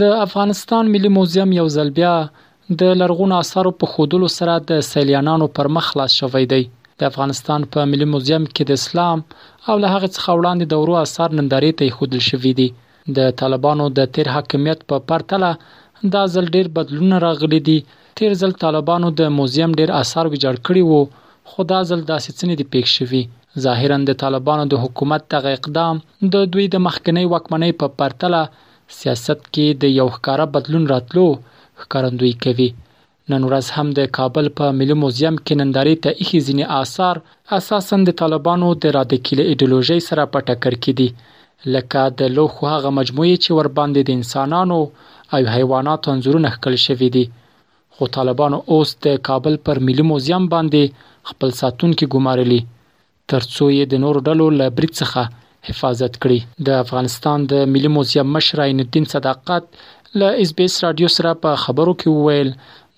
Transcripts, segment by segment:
د افغانستان ملي موزیم یو ځل بیا د لرغونو آثارو په ښودلو سره د سیلیانانو پر مخ خلاص شوی دی. د افغانستان په ملي موزیم کې د اسلام او له هغې څخه وړاندې دورو آثار نندارې ته ایښودل شوي دي. د طالبانو د تېر حاکمیت په پرتله دا ځل ډېر بدلونونه راغلي دي. تېر ځل طالبانو د موزیم ډېر آثار ویجاړ کړي وو، خو دا ځل داسې څه نه دي پېښ شوي. ظاهراً د طالبانو د حکومت دغه اقدام د دوی د مخکنۍ واکمنۍ په پرتله سیاست کې د یو ښکاره بدلون راتلو ښکارندويي کوي. نن ورځ هم د کابل په ملي موزیم کې نندارې ته ایښي ځینې آثار اساساً د طالبانو د رادکي له ایډیولوژۍ سره په ټکر کې دي، لکه د لوښو هغه مجموعې چې ورباندې د انسانانو او حیواناتو انځورونه ښکل شوي دي. خو طالبانو اوس د کابل پر ملي موزیم باندې خپل ساتونکي ګومارلي. تر څو یې د نورو ډلو له برید څخه حفاظت کړي. د افغانستان د ملي موزیم مشر عین الدین صداقت له اس بي اس راډیو سره په خبرو کې وویل،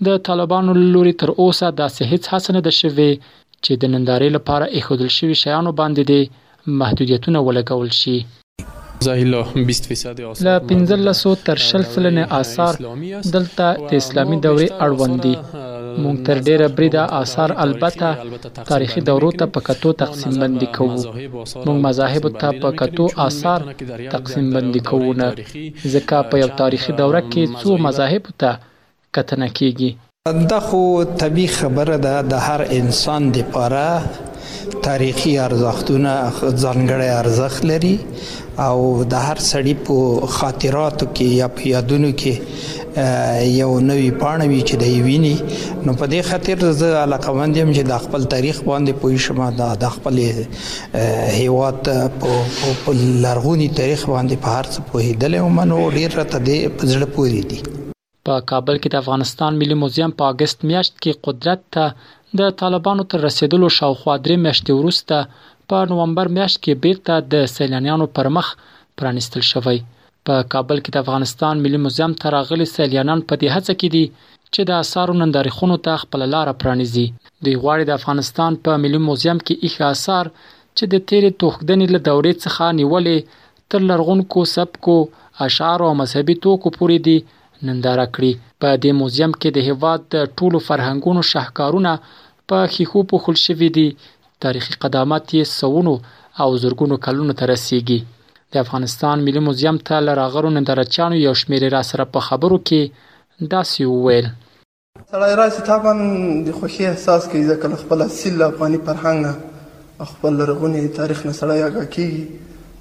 د طالبانو له لوري تر اوسه داسې هېڅ هڅه نه ده شوې چې د نندارې لپاره اېښودل شوي شیانو باندې دې محدودیتونه ولګول شي. له پنځلسو تر شل سلنې آثار دلته د اسلامي دورې اړوند دي. موږ تر ډېره بریده آثار البته تاریخي دورو ته په کتو تقسیم بندي کوو. موږ مذاهبو ته په کتو آثار تقسیم بندي کوو نه، ځکه په یو تاریخي دوره کې څو مذاهبو ته کتنه کیږي. دا خو طبیعي خبره ده د هر انسان د پاره تاریخي ارزښتونه ځانګړی ارزښت لري او د هر سړي په خاطراتو کې یا په یادونو کې یو نوی پاڼه وي چې دی ویني نو په دې خاطر زه علاقمند یم چې د خپل تاریخ باندې پوه شم د خپل هیواد په لرغوني تاریخ باندې په هر څه پوهیدلی وم نو ډیر راته دې په زړه پورې دي. په کابل کې د افغانستان ملي موزیم په اګست میاشت کې قدرت ته د طالبانو تر رسېدلو شاوخوا درې میاشتې وروسته په نومبر میاشت کې بیرته د سیلانیانو پر مخ پرانیستل شوی. په کابل کې د افغانستان ملي موزیم ته راغلي سیلانیان په دې هڅه کې دي چې د اثارو نندارېخونو ته خپله لاره پرانیزي. دوی غواړي د افغانستان په ملي موزیم کې ایښي اثار چې د تېرې توښدنې له دورې څخه نیولې تر لرغونکو سبکو، اشعارو او مذهبي توکو پورې دې ننداره کړي. په دې موزیم کې د هېواد د ټولو فرهنګونو شهکارونه په ښیښو پوښل شوي دي، تاریخي قدامت یې سوونو او زرګونو کلونو ته رسېږي. د افغانستان ملي موزیم ته له راغلو نندارچیانو یو شمېر یې راسره په خبرو کې داسې وویل. سړی راشي طبعا د خوښي احساس کوي ځکه له خپل اصیل افغاني فرهنګ نه او خپل لرغوني تاریخ نه سړی اګاه کیږي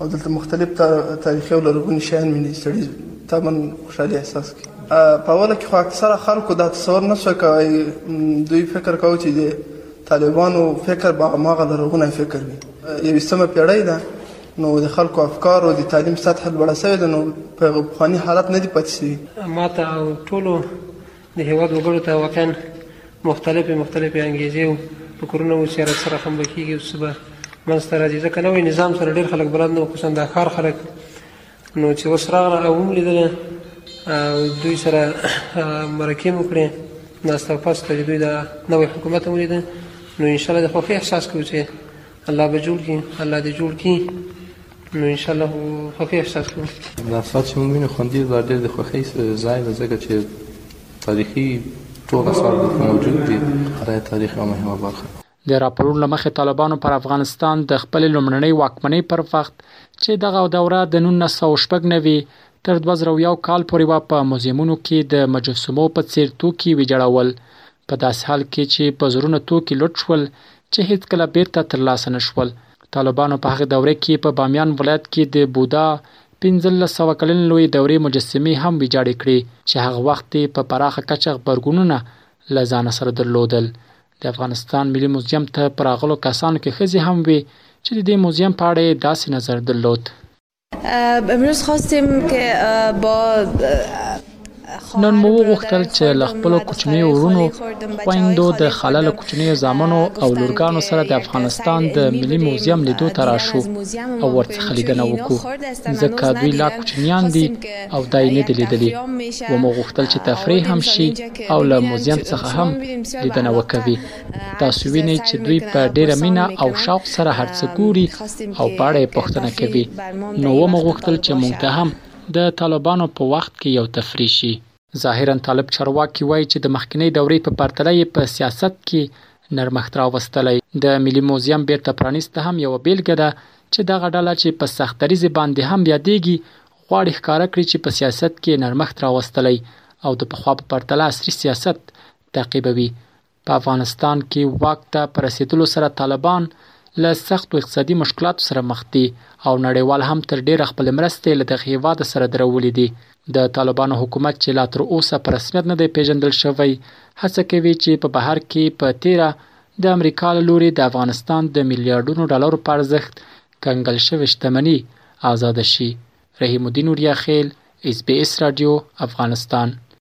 او دلته مختلف تاریخي او لرغوني شیان ویني سړی طبعا خوشحالي احساس کوي په اوله کې خو اکثره خلکو دا تصور نه شو کوي دوی فکر کوي چې د طالبانو فکر به هماغه لرغونی فکر وي یویستمه پیړۍ ده نو د خلکو افکار او د تعلیم سطح لوړه شوې ده نو په پخواني حالت نه دي پاتې شوي ما ته او ټولو د هیواد وګړو ته واقعا مختلفې مختلفې انګیزې او فکرونه او سیارت سره هم بکیږي او صبح منځته راځي ځکه نوې نظام سره ډېر خلک بلد نه خصوصا د ښار خلک نو چې اوس راغله او هم لیدله او دوی سره مرکې مو کړې ناسته پس ته دوی د نوې حکومت هم ولیده نو انشاءالله د خوښۍ احساس کوو چې الله به جوړ کړي الله دې جوړ کړي نو ان شاء الله خوښي احساس کوو. دا ساعت چې موږ وینو خوندي دا ډېر د خوښۍ ځای ده ځکه چې تاریخي ټول اثار دلته موجود دي دا یې تاریخ یوه مهمه برخه ده. د راپورونو له مخې طالبانو پر افغانستان د خپلې لومړنۍ واکمنۍ پر وخت چې دغه دوره د نولس سوه او شپږ نوي تر دوه زره او یو کال پورې وه په موزیمونو کې د مجسمو په څېر توکي ویجاړول په داسې حال کې چې په زرونه توکي لوټ شول چې هېڅکله بېرته ترلاسه نه شول. طالبانو په هغه دوره کې په بامیان ولایت کې د بودا پنځلس سوه کلنې لویې دورې مجسمې هم ویجاړې کړې چې هغه وخت یې په پراخه کچه غبرګونونه له ځانه سره درلودل. د افغانستان ملي موزیم ته په راغلو کسانو کې ښځې هم وې چې د دې موزیم په اړه یې داسې نظر درلود. امروز خواستیم که با نن مو وغوښتل چې له خپل کوچنیو ورونو خويندو د خاله له کوچنیو زامنو او لورګانو سره د افغانستان د ملي موزیم لیدو ته راشو او ورڅخه لیدنه وکړو ځکه دوی لا کوچنیان دي او دای نه دي لیدلي و مو غوښتل چې تفریح هم شي او له موزیم څخه هم لیدنه وکوي تاسو وینئ چې دوی په ډېره مینه او شوق سره هر څه ګوري او په اړه یې پوښتنه کوي، نو ومو غوښتل چې موږ ته هم د طالبانو په وخت کې یو تفریح شي. ظاهراً طالب چارواکي وايي چې د مخکینۍ دورې په پرتله یې په سیاست کې نرمښت راوستلی. د ملي موزیم بېرته پرانیسته هم یوه بېلګه ده چې دغه ډله چې په سخت دریځې باندې هم یادېږي، غواړي ښکاره کړي چې په سیاست کې یې نرمښت راوستلی او د پخوا په پرتله عصري سیاست تعقیبوي. په افغانستان کې واک ته په رسیدلو سره طالبان له سختو اقتصادي مشکلاتو سره مخ دي او نړیوال هم تر ډیره خپلې مرستې له دغه هیواد سره درولي دي. د طالبانو حکومت چې لا تر اوسه په رسمیت نه دی پیژندل شوی، هڅه کوي چې په بهر کې په تیره د امریکا له لوري د افغانستان د میلیارډونو ډالرو په ارزښت کنګل شوې شتمني ازاده شي. رحیم الدین اوریا خیل، ایس بي ایس راډیو، افغانستان.